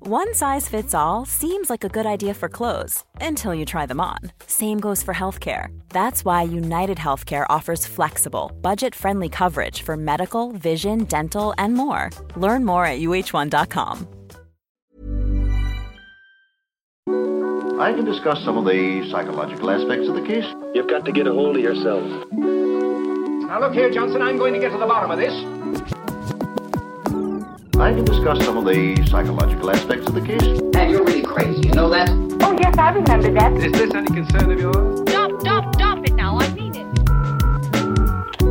One size fits all seems like a good idea for clothes until you try them on. Same goes for healthcare. That's why United Healthcare offers flexible, budget friendly coverage for medical, vision, dental, and more. Learn more at uh1.com. I can discuss some of the psychological aspects of the case. You've got to get a hold of yourself. Now look here, Johnson, I'm going to get to the bottom of this. I can discuss some of the psychological aspects of the case. And you're really crazy, you know that? Oh, yes, I remember that. Is this any concern of yours? Stop, stop, stop it now. I mean it. Du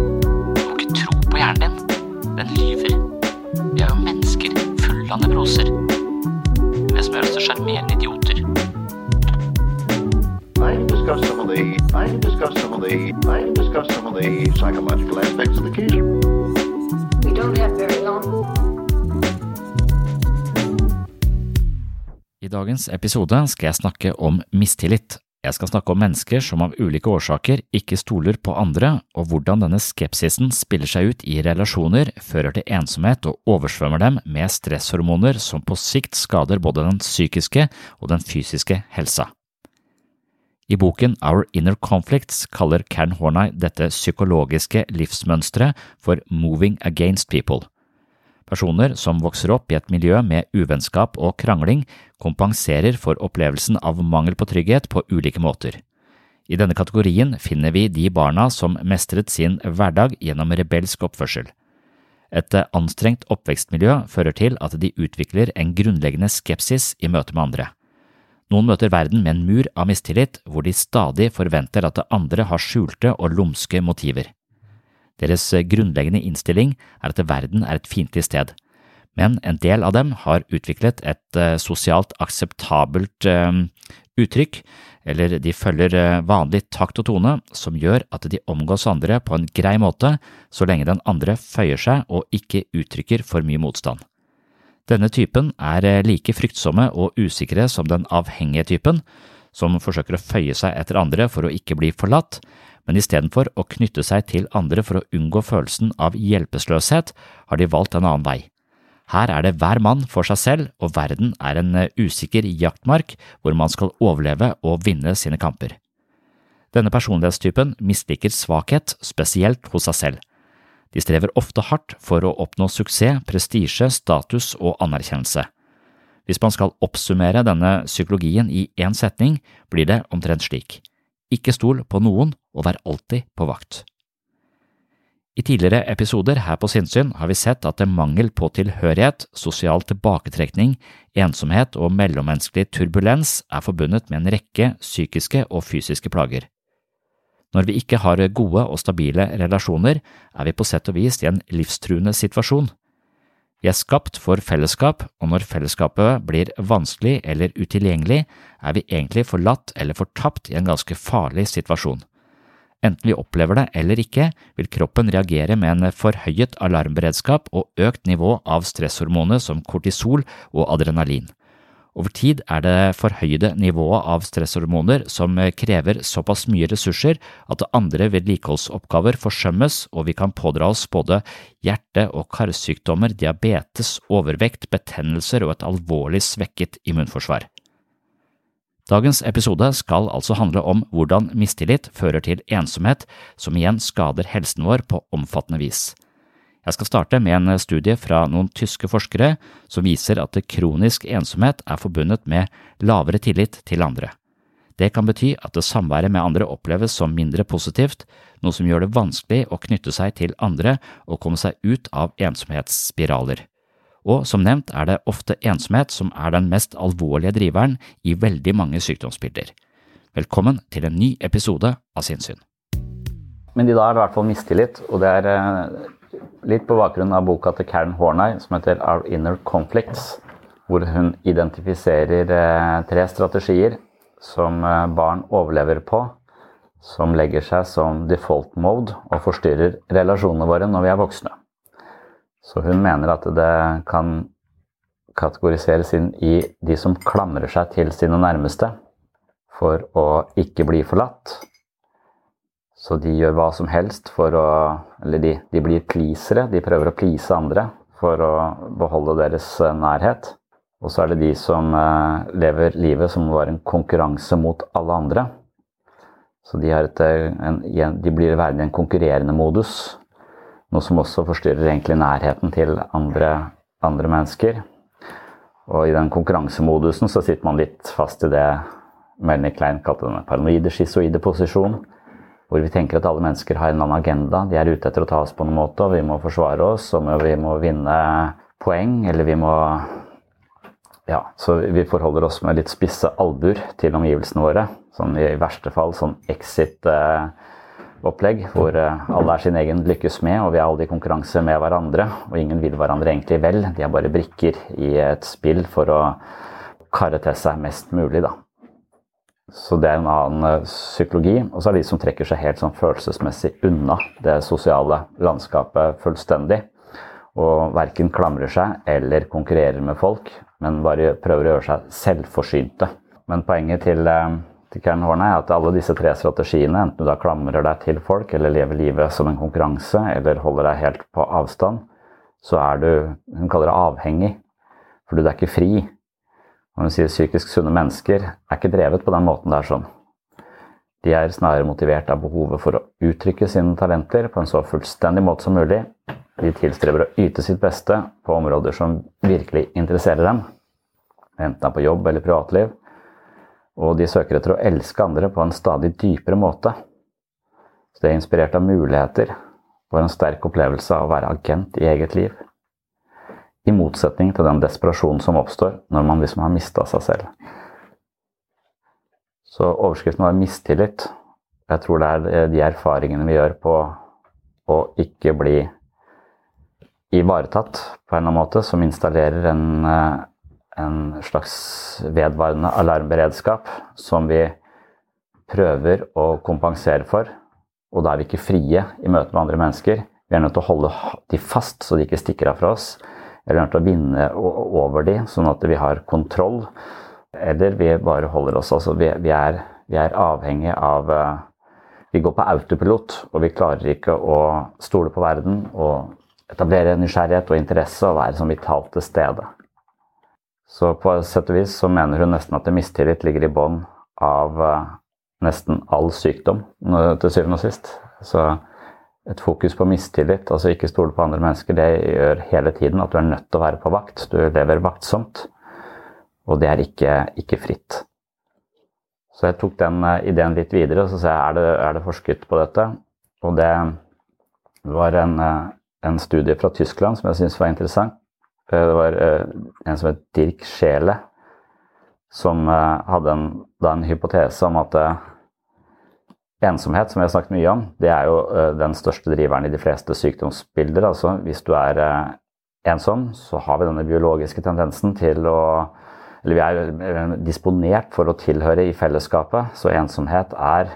må ikke tro på hjernen din. Den lyver. Vi er jo mennesker fulle av nevroser. Det som gjør oss til sjarmerende idioter. I can discuss some of the I can discuss some of the I can discuss some of the psychological aspects of the case. We don't have I dagens episode skal jeg snakke om mistillit. Jeg skal snakke om mennesker som av ulike årsaker ikke stoler på andre, og hvordan denne skepsisen spiller seg ut i relasjoner, fører til ensomhet og oversvømmer dem med stresshormoner som på sikt skader både den psykiske og den fysiske helsa. I boken Our Inner Conflicts kaller Karen Horney dette psykologiske livsmønsteret for moving against people. Personer som vokser opp i et miljø med uvennskap og krangling, kompenserer for opplevelsen av mangel på trygghet på ulike måter. I denne kategorien finner vi de barna som mestret sin hverdag gjennom rebelsk oppførsel. Et anstrengt oppvekstmiljø fører til at de utvikler en grunnleggende skepsis i møte med andre. Noen møter verden med en mur av mistillit hvor de stadig forventer at det andre har skjulte og lumske motiver. Deres grunnleggende innstilling er at verden er et fiendtlig sted, men en del av dem har utviklet et sosialt akseptabelt uttrykk, eller de følger vanlig takt og tone som gjør at de omgås andre på en grei måte så lenge den andre føyer seg og ikke uttrykker for mye motstand. Denne typen er like fryktsomme og usikre som den avhengige typen, som forsøker å føye seg etter andre for å ikke bli forlatt, men istedenfor å knytte seg til andre for å unngå følelsen av hjelpeløshet, har de valgt en annen vei. Her er det hver mann for seg selv, og verden er en usikker jaktmark hvor man skal overleve og vinne sine kamper. Denne personlighetstypen misliker svakhet, spesielt hos seg selv. De strever ofte hardt for å oppnå suksess, prestisje, status og anerkjennelse. Hvis man skal oppsummere denne psykologien i én setning, blir det omtrent slik. Ikke stol på noen, og vær alltid på vakt. I tidligere episoder her på Sinnsyn har vi sett at mangel på tilhørighet, sosial tilbaketrekning, ensomhet og mellommenneskelig turbulens er forbundet med en rekke psykiske og fysiske plager. Når vi ikke har gode og stabile relasjoner, er vi på sett og vis i en livstruende situasjon. Vi er skapt for fellesskap, og når fellesskapet blir vanskelig eller utilgjengelig, er vi egentlig forlatt eller fortapt i en ganske farlig situasjon. Enten vi opplever det eller ikke, vil kroppen reagere med en forhøyet alarmberedskap og økt nivå av stresshormoner som kortisol og adrenalin. Over tid er det forhøyde nivået av stresshormoner som krever såpass mye ressurser at andre vedlikeholdsoppgaver forsømmes, og vi kan pådra oss både hjerte- og karsykdommer, diabetes, overvekt, betennelser og et alvorlig svekket immunforsvar. Dagens episode skal altså handle om hvordan mistillit fører til ensomhet, som igjen skader helsen vår på omfattende vis. Jeg skal starte med en studie fra noen tyske forskere som viser at kronisk ensomhet er forbundet med lavere tillit til andre. Det kan bety at samværet med andre oppleves som mindre positivt, noe som gjør det vanskelig å knytte seg til andre og komme seg ut av ensomhetsspiraler. Og som nevnt er det ofte ensomhet som er den mest alvorlige driveren i veldig mange sykdomsbilder. Velkommen til en ny episode av Sinnsyn. Men i dag er det i hvert fall mistillit, og det er litt på bakgrunn av boka til Karen Horney som heter Our Inner Conflicts, hvor hun identifiserer tre strategier som barn overlever på, som legger seg som default mode og forstyrrer relasjonene våre når vi er voksne. Så hun mener at det kan kategoriseres inn i de som klamrer seg til sine nærmeste for å ikke bli forlatt. Så de gjør hva som helst for å Eller de, de blir pleasere. De prøver å please andre for å beholde deres nærhet. Og så er det de som lever livet som var en konkurranse mot alle andre. Så de, et, en, de blir værende i en konkurrerende modus. Noe som også forstyrrer egentlig nærheten til andre, andre mennesker. Og i den konkurransemodusen så sitter man litt fast i det Melanie Klein kalte den paranoide, schizoide posisjon. Hvor vi tenker at alle mennesker har en eller annen agenda. De er ute etter å ta oss på noen måte, og vi må forsvare oss, og vi må vinne poeng, eller vi må Ja, så vi forholder oss med litt spisse albuer til omgivelsene våre. Sånn i verste fall sånn exit eh, hvor alle er sin egen lykkes med, og vi er alle i konkurranse med hverandre. Og ingen vil hverandre egentlig vel, de er bare brikker i et spill for å karre til seg mest mulig, da. Så det er en annen psykologi. Og så er det de som trekker seg helt sånn følelsesmessig unna det sosiale landskapet fullstendig. Og verken klamrer seg eller konkurrerer med folk, men bare prøver å gjøre seg selvforsynte. Men poenget til til Karen Horne er at alle disse tre strategiene, enten du da klamrer deg til folk, eller lever livet som en konkurranse, eller holder deg helt på avstand, så er du Hun kaller det avhengig. For du er ikke fri. Og vi sier psykisk sunne mennesker er ikke drevet på den måten der sånn. De er snarere motivert av behovet for å uttrykke sine talenter på en så fullstendig måte som mulig. De tilstreber å yte sitt beste på områder som virkelig interesserer dem, enten det er på jobb eller privatliv. Og de søker etter å elske andre på en stadig dypere måte. Så de er inspirert av muligheter og en sterk opplevelse av å være agent i eget liv. I motsetning til den desperasjonen som oppstår når man liksom har mista seg selv. Så overskriften var mistillit. Jeg tror det er de erfaringene vi gjør på å ikke bli ivaretatt på en eller annen måte, som installerer en en slags vedvarende alarmberedskap som vi prøver å kompensere for. Og da er vi ikke frie i møte med andre mennesker. Vi er nødt til å holde de fast, så de ikke stikker av fra oss. Eller er til å vinne over de, sånn at vi har kontroll. Eller vi bare holder oss Altså, vi, vi, er, vi er avhengig av Vi går på autopilot, og vi klarer ikke å stole på verden og etablere nysgjerrighet og interesse og være som vitalt til stede. Så på sett og vis så mener hun nesten at mistillit ligger i bånn av uh, nesten all sykdom til syvende og sist. Så et fokus på mistillit, altså ikke stole på andre mennesker, det gjør hele tiden at du er nødt til å være på vakt. Du lever vaktsomt. Og det er ikke, ikke fritt. Så jeg tok den uh, ideen litt videre og så sa jeg er det, er det forsket på dette. Og det var en, uh, en studie fra Tyskland som jeg syntes var interessant Eh, det var eh, en som het Dirk Schele, som eh, hadde en, en, hypotese om at ensomhet, som vi har snakket mye om, det er jo den største driveren i de fleste sykdomsbilder. Altså hvis du er ensom, så har vi denne biologiske tendensen til å Eller vi er disponert for å tilhøre i fellesskapet, så ensomhet er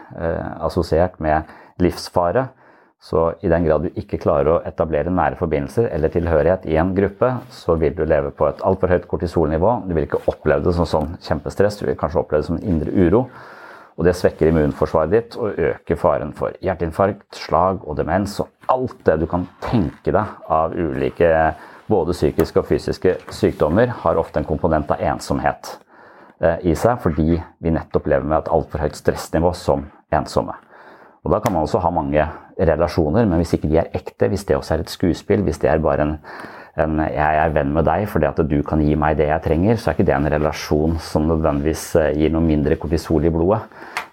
assosiert med livsfare. Så i den grad du ikke klarer å etablere nære forbindelser eller tilhørighet i en gruppe, så vil du leve på et altfor høyt kortisolnivå. Du vil ikke oppleve det som sånn kjempestress, du vil kanskje oppleve det som en indre uro. Og det svekker immunforsvaret ditt og øker faren for hjerteinfarkt, slag og demens og alt det du kan tenke deg av ulike både psykiske og fysiske sykdommer, har ofte en komponent av ensomhet eh, i seg, fordi vi nettopp lever med et altfor høyt stressnivå som ensomme. Og Da kan man også ha mange relasjoner, men hvis ikke de er ekte, hvis det også er et skuespill, hvis det er bare en, en 'jeg er venn med deg fordi at du kan gi meg det jeg trenger', så er ikke det en relasjon som nødvendigvis eh, gir noe mindre kortisol i blodet.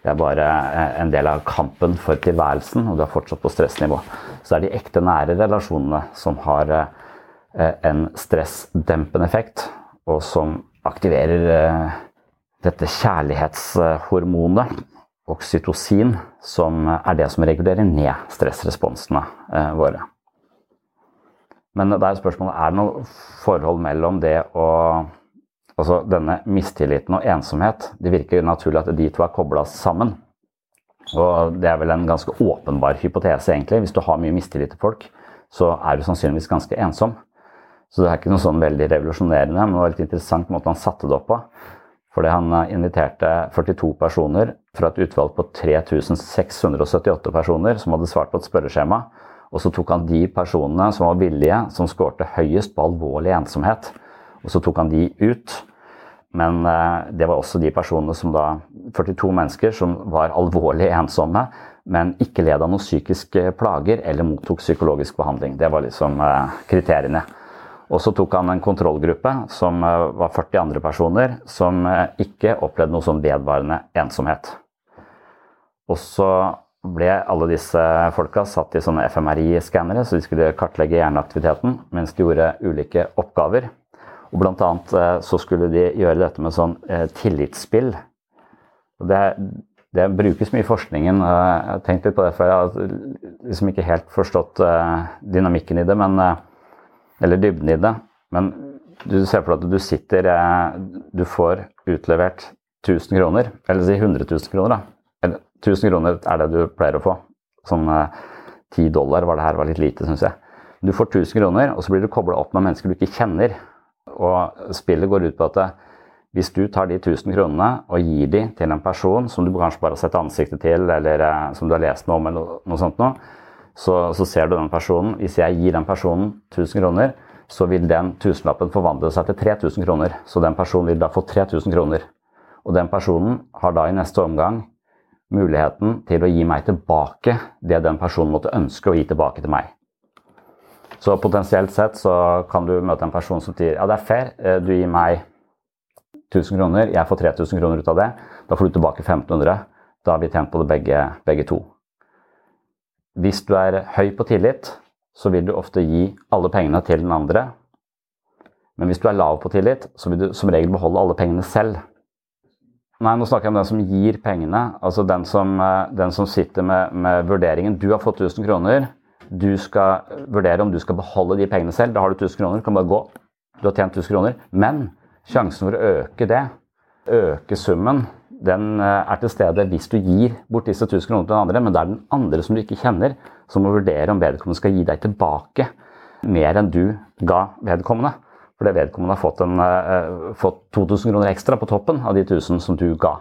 Det er bare eh, en del av kampen for tilværelsen, og du er fortsatt på stressnivå. Så det er de ekte, nære relasjonene som har eh, en stressdempende effekt, og som aktiverer dette kjærlighetshormonet oksytocin, som er det som regulerer ned stressresponsene våre. Men det er spørsmålet er det noe forhold mellom det og Altså denne mistilliten og ensomhet. Det virker naturlig at de to er kobla sammen. Og det er vel en ganske åpenbar hypotese, egentlig. Hvis du har mye mistillit til folk, så er du sannsynligvis ganske ensom. Så det er ikke noe sånn veldig revolusjonerende, men det var litt interessant måte han satte det opp på. Fordi han eh, inviterte 42 personer fra et utvalg på 3678 personer som hadde svart på et spørreskjema. Og så tok han de personene som var villige, som skårte høyest på alvorlig ensomhet. Og så tok han de ut. Men eh, det var også de personene som da 42 mennesker som var alvorlig ensomme, men ikke led av noen psykiske plager eller mottok psykologisk behandling. Det var liksom eh, kriteriene. Og så tok han en kontrollgruppe som eh, var 40 andre personer som ikke opplevde noe sånn vedvarende ensomhet. Og så ble alle disse folka satt i sånne FMRI-skannere, så de skulle kartlegge hjerneaktiviteten mens de gjorde ulike oppgaver. Og blant annet eh, så skulle de gjøre dette med sånn tillitsspill. Og det, det brukes mye i forskningen. Jeg har tenkt litt på det før. Jeg har liksom ikke helt forstått dynamikken i det. men eller dybden i det. Men du ser for deg at du sitter eh, Du får utlevert 1000 kroner, eller si 100 000 kroner. da. Eller 1000 kroner er det du pleier å få. Sånn 10 eh, dollar var det her, var litt lite, syns jeg. Du får 1000 kroner, og så blir du kobla opp med mennesker du ikke kjenner. Og spillet går ut på at eh, hvis du tar de 1000 kronene og gir de til en person som du kanskje bare har sett ansiktet til, eller som du har lest noe om, eller noe sånt noe, så, så, ser du den personen. Hvis jeg gir den personen 1000 kroner, så vil den tusenlappen forvandle seg til 3000 kroner. Så den personen vil da få 3000 kroner. Og den personen har da i neste omgang muligheten til å gi meg tilbake det den personen måtte ønske å gi tilbake til meg. Så potensielt sett så kan du møte en person som sier ja, det er fair, eh, du gir meg 1000 kroner, jeg får 3000 kroner ut av det. Da får du tilbake 1500. Da har vi tjent på det begge, begge to. Hvis du er høy på tillit, så vil du ofte gi alle pengene til den andre. Men hvis du er lav på tillit, så vil du som regel beholde alle pengene selv. Nei, nå snakker jeg om den som gir pengene. Altså den som, eh, den som sitter med, med, vurderingen. Du har fått 1000 kroner. Du skal vurdere om du skal beholde de pengene selv. Da har du 1000 kroner, du kan bare gå. Du har tjent 1000 kroner. Men sjansen for å øke det, øke summen, den eh, er til stede hvis du gir bort disse 1000 kronene til den andre, men det er den andre som du ikke kjenner, som må vurdere om vedkommende skal gi deg tilbake mer enn du ga vedkommende. Fordi vedkommende har fått, en, uh, fått 2000 kroner ekstra på toppen av de 1000 som du ga.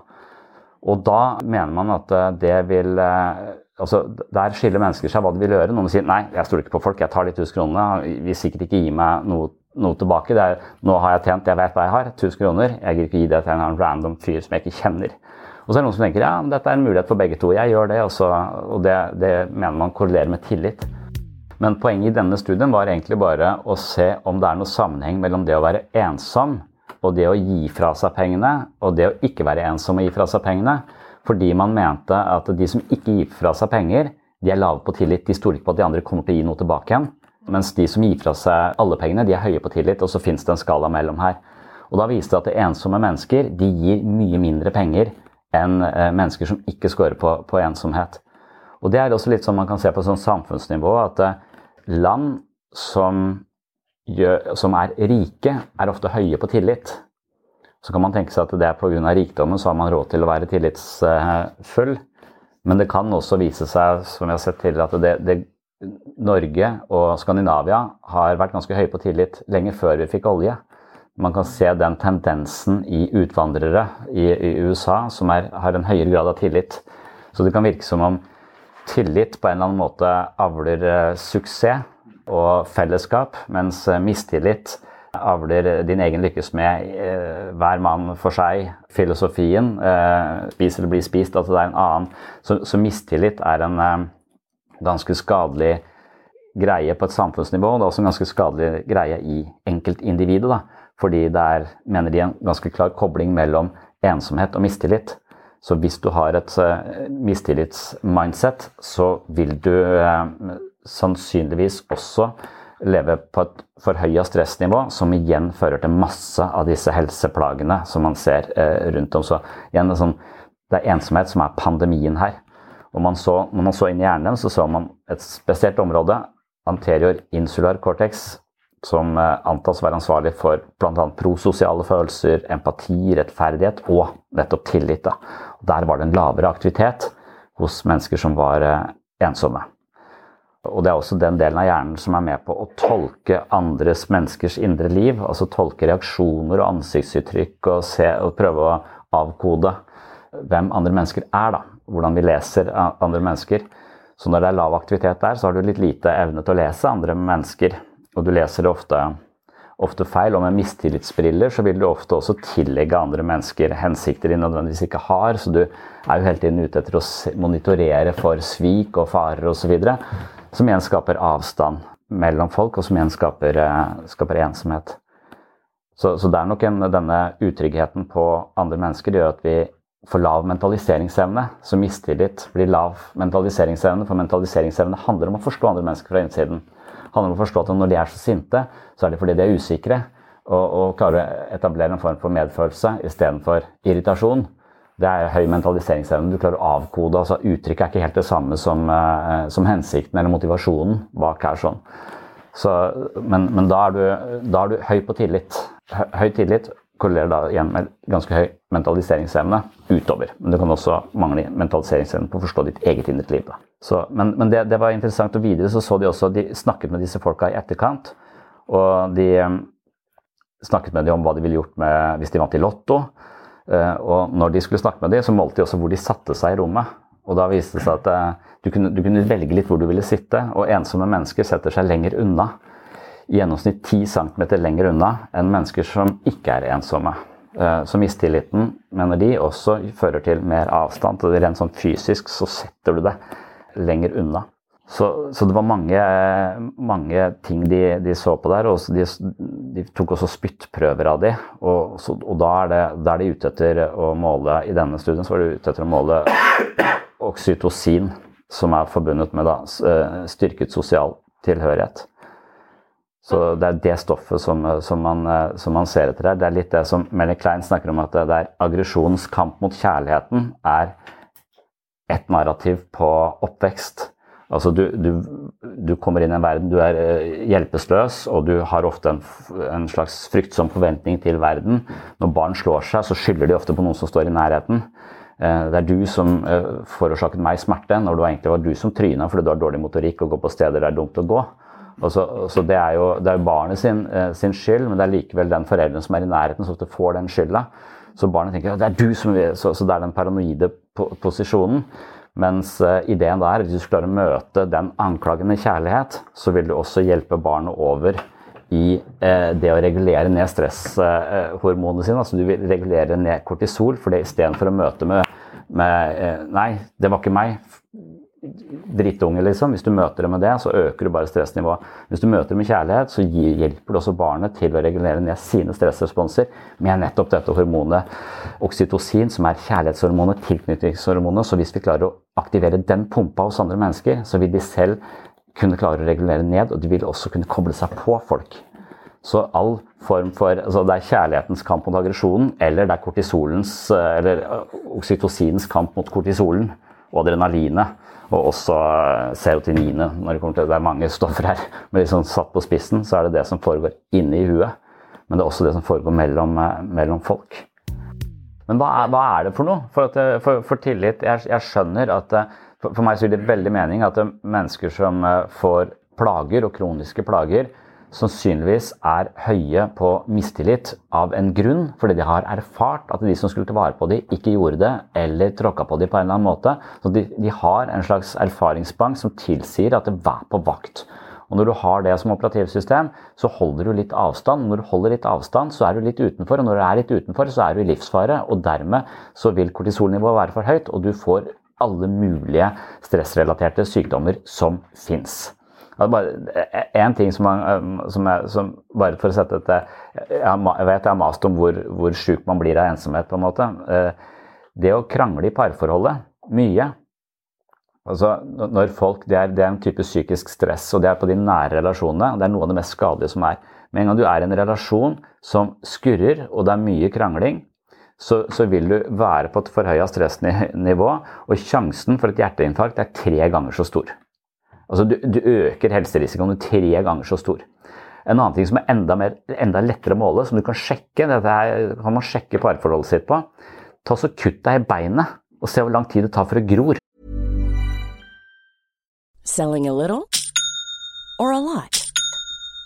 Og da mener man at eh, det vil uh, altså Der skiller mennesker seg hva de vil gjøre. Noen sier nei, jeg stoler ikke på folk, jeg tar de 1000 kronene. Vil sikkert ikke gi meg noe noe tilbake. Er, nå har jeg tjent, jeg vet hva jeg har, 1000 kroner. Jeg gidder ikke gi det til en random fyr som jeg ikke kjenner. Og så er det noen som tenker ja, dette er en mulighet for begge to. Jeg gjør det, også, og det, det mener man korrelerer med tillit. Men poenget i denne studien var egentlig bare å se om det er noe sammenheng mellom det å være ensom og det å gi fra seg pengene, og det å ikke være ensom og gi fra seg pengene. Fordi man mente at de som ikke gir fra seg penger, de er lave på tillit. De stoler ikke på at de andre kommer til å gi noe tilbake igjen. Mens de som gir fra seg alle pengene, de er høye på tillit, og så fins det en skala mellom her. Og da viste det at ensomme mennesker de gir mye mindre penger enn eh, mennesker som ikke scorer på, på, ensomhet. Og det er også litt sånn man kan se på sånn samfunnsnivå at eh, land som, gjør, som er rike, er ofte høye på tillit. Så kan man tenke seg at det er pga. rikdommen så har man råd til å være tillitsfull. Men det kan også vise seg, som vi har sett tidligere, at det, det Norge og Skandinavia har vært ganske høye på tillit lenge før vi fikk olje. Man kan se den tendensen i utvandrere i, i USA som er, har en høyere grad av tillit. Så det kan virke som om tillit på en eller annen måte avler eh, suksess og fellesskap, mens eh, mistillit avler din egen lykkes med eh, hver mann for seg. Filosofien, spis eller bli spist, altså det er en annen. Så, så mistillit er en ganske skadelig greie på et samfunnsnivå. og Det er også en ganske skadelig greie i enkeltindividet. da, Fordi det er, mener de, en ganske klar kobling mellom ensomhet og mistillit. Så hvis du har et uh, mistillitsmindset, så vil du uh, sannsynligvis også leve på et forhøya stressnivå, som igjen fører til masse av disse helseplagene som man ser uh, rundt om. Så igjen, sånn, det er ensomhet som er pandemien her. Og man så, når man så inn i hjernen, så så man et spesielt område, anterior insular cortex, som eh, antas å være ansvarlig for bl.a. prososiale følelser, empati, rettferdighet og nettopp tillit. Da. Der var det en lavere aktivitet hos mennesker som var eh, ensomme. Og det er også den delen av hjernen som er med på å tolke andres menneskers indre liv. Altså tolke reaksjoner og ansiktsuttrykk og, se, og prøve å avkode hvem andre mennesker er. da. Hvordan vi leser andre mennesker. Så når det er lav aktivitet der, så har du litt lite evne til å lese andre mennesker og du leser ofte, ofte feil. Og med mistillitsbriller så vil du ofte også tillegge andre mennesker hensikter de nødvendigvis ikke har. Så du er jo hele tiden ute etter å monitorere for svik og farer osv. Som igjen skaper avstand mellom folk, og som igjen skaper, eh, skaper ensomhet. Så, så, det er nok en, denne utryggheten på andre mennesker det gjør at vi får lav mentaliseringsevne. Så mistillit blir lav mentaliseringsevne, for mentaliseringsevne handler om å forstå andre mennesker fra innsiden handler om å forstå at når de er så sinte, så er det fordi de er usikre. Og, og klarer å etablere en form for medfølelse istedenfor irritasjon. Det er høy mentaliseringsevne. Du klarer å avkode. altså Uttrykket er ikke helt det samme som, uh, som hensikten eller motivasjonen bak her. sånn. Så, men, men da, er du, da, er du, høy på tillit. Høy tillit korrelerer da igjen med ganske høy mentaliseringsevne utover. Men du kan også mangle mentaliseringsevne på å forstå ditt eget indre liv. Så, men, men det, det, var interessant. Og videre så så de også De snakket med disse folka i etterkant. Og de um, snakket med dem om hva de ville gjort med, hvis de vant i Lotto. Uh, og når de skulle snakke med dem, så målte de også hvor de satte seg i rommet. Og da viste det seg at uh, du, kunne, du kunne velge litt hvor du ville sitte. Og ensomme mennesker setter seg lenger unna. Gjennomsnitt 10 cm lenger unna enn mennesker som ikke er ensomme. Uh, så mistilliten, mener de, også fører til mer avstand. Og rent sånn fysisk så setter du det lenger unna. Så, så det var mange, mange ting de, de, så på der. og de, de, tok også spyttprøver av de, og, så, og da, er det, da, er de ute etter å måle I denne studien så var de ute etter å måle oksytocin, som er forbundet med da, eh, styrket sosial tilhørighet. Så det er det stoffet som, som, man, som, man, ser etter der. Det er litt det som Melly Klein snakker om, at det er aggresjonens kamp mot kjærligheten er et narrativ på oppvekst. Altså du, du, du, kommer inn i en verden, du er eh, hjelpeløs, og du har ofte en, en, slags fryktsom forventning til verden. Når barn slår seg, så skylder de ofte på noen som står i nærheten. Eh, det er du som eh, forårsaket meg smerte, når det egentlig var du som tryna fordi du har dårlig motorikk og går på steder det er dumt å gå. Så, så, det er jo det er barnet sin, sin, skyld, men det er likevel den forelderen som er i nærheten, som får den skylda. Så barnet tenker at det er du som så, så det er den paranoide posisjonen. Mens uh, ideen der, er hvis du klarer å møte den anklagen med kjærlighet, så vil du også hjelpe barnet over i eh, det å regulere ned stresshormonene eh, sine. Altså du vil regulere ned kortisol, for istedenfor å møte med, med Nei, det var ikke meg drittunge, liksom. Hvis du møter dem med det, så øker du bare stressnivået. Hvis du møter dem med kjærlighet, så hjelper du også barnet til å regulere ned sine stressresponser med nettopp dette hormonet oksytocin, som er kjærlighetshormonet, tilknytningshormonet. Så hvis vi klarer å aktivere den pumpa hos andre mennesker, så vil de selv kunne klare å regulere ned, og de vil også kunne koble seg på folk. Så all form for altså Det er kjærlighetens kamp mot aggresjonen, eller det er kortisolens, eller oksytocinens kamp mot kortisolen og adrenalinet og også eh, serotoninet. når Det kommer til, det er mange stoffer her, men liksom satt på spissen så er det det som foregår inni huet. Men det er også det som foregår mellom, eh, mellom folk. Men hva er, hva er, det for noe? For, at, for, for tillit jeg, jeg, skjønner at For, for meg så gir det veldig mening at er mennesker som eh, får plager og kroniske plager, sannsynligvis er høye på mistillit av en grunn, fordi de har erfart at de som skulle ta vare på dem, ikke gjorde det, eller tråkka på dem på en eller annen måte. Så de, de har en slags erfaringsbank som tilsier at det er på vakt. Og når du har det som operativsystem, så holder du litt avstand. Når du holder litt avstand, så er du litt utenfor, og når du er litt utenfor, så er du i livsfare. Og dermed så vil kortisolnivået være for høyt, og du får alle mulige stressrelaterte sykdommer som fins. En ting som, som, er, som, Bare for å sette dette Jeg vet jeg har mast om hvor, hvor sjuk man blir av ensomhet, på en måte. Det å krangle i parforholdet mye Altså, når folk, det er, det er, en type psykisk stress, og det er på de nære relasjonene. og Det er noe av det mest skadelige som er. Med en gang du er i en relasjon som skurrer, og det er mye krangling, så, så vil du være på et forhøya stressnivå, og sjansen for et hjerteinfarkt er tre ganger så stor. Altså, du, du øker helserisikoen tre ganger så stor. En annen ting som er enda, mer, enda lettere å måle, som du kan sjekke, dette her kan man sjekke parforholdet sitt på. Ta så Kutt deg i beinet og se hvor lang tid det tar for å gror. Selling a little or a lot?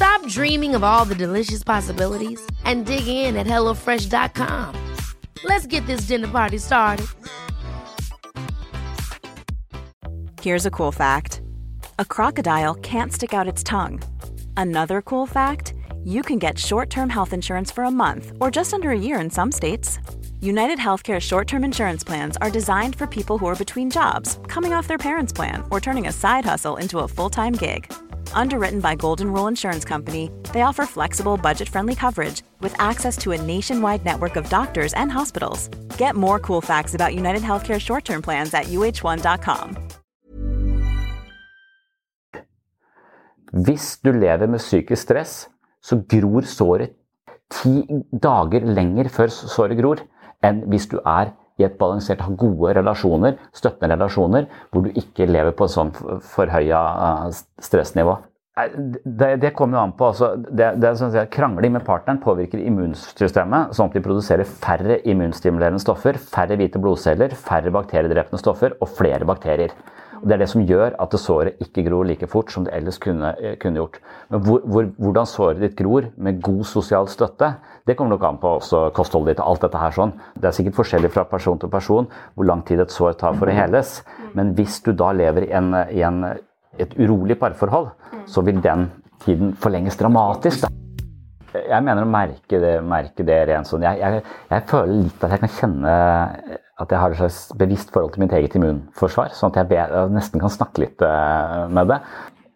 Stop dreaming of all the delicious possibilities and dig in at HelloFresh.com. Let's get this dinner party started. Here's a cool fact a crocodile can't stick out its tongue. Another cool fact you can get short term health insurance for a month or just under a year in some states. United Healthcare short term insurance plans are designed for people who are between jobs, coming off their parents' plan, or turning a side hustle into a full time gig. Underwritten by Golden Rule Insurance Company, they offer flexible, budget friendly coverage with access to a nationwide network of doctors and hospitals. Get more cool facts about United Healthcare short term plans at uh1.com. Hvis du lever med psykisk stress, så gror såret ti dager lenger før såret gror, enn hvis du er i et balansert, ha gode relasjoner, støttende relasjoner, hvor du ikke lever på et sånn forhøya stressnivå. Det, det kommer jo an på altså, det, det sånn at Krangling med partneren påvirker immunsystemet, sånn at de produserer færre immunstimulerende stoffer, færre hvite blodceller, færre bakteriedrepende stoffer og flere bakterier. Og Det er det som gjør at det såret ikke gror like fort som det ellers kunne, kunne gjort. Men hvor, hvor, hvordan såret ditt gror med god sosial støtte, det kommer nok an på også kostholdet ditt og alt dette her sånn. Det er sikkert forskjellig fra person til person hvor lang tid et sår tar for å heles. Men hvis du da lever i, en, i en, et urolig parforhold, så vil den tiden forlenges dramatisk. Da. Jeg mener å merke det, merke det rent sånn. Jeg, jeg, jeg føler litt at jeg kan kjenne at jeg har et slags bevisst forhold til mitt eget immunforsvar, sånn at jeg, ber, jeg nesten kan snakke litt uh, med det.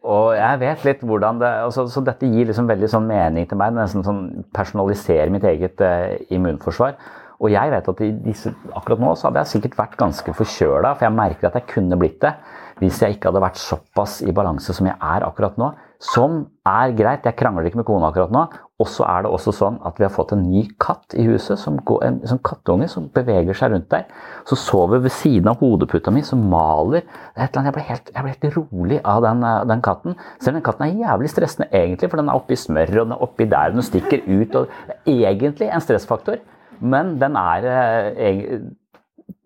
Og jeg vet litt hvordan det altså, Så dette gir liksom veldig sånn mening til meg. Nesten sånn personaliserer mitt eget eh, immunforsvar. Og jeg vet at disse, akkurat nå så hadde jeg sikkert vært ganske forkjøla, for jeg merker at jeg kunne blitt det hvis jeg ikke hadde vært såpass i balanse som jeg er akkurat nå. Som er greit, jeg krangler ikke med kona akkurat nå. Og så er det også sånn at vi har fått en ny katt i huset, som går, en, som kattunge som beveger seg rundt der. Så sover ved siden av hodeputa mi, som maler. Jeg blir helt, jeg blir helt rolig av den, den, katten. Selv den katten er jævlig stressende egentlig, for den er oppi smør og den er oppi der, den stikker ut. og Det er egentlig en stressfaktor, men den er eh,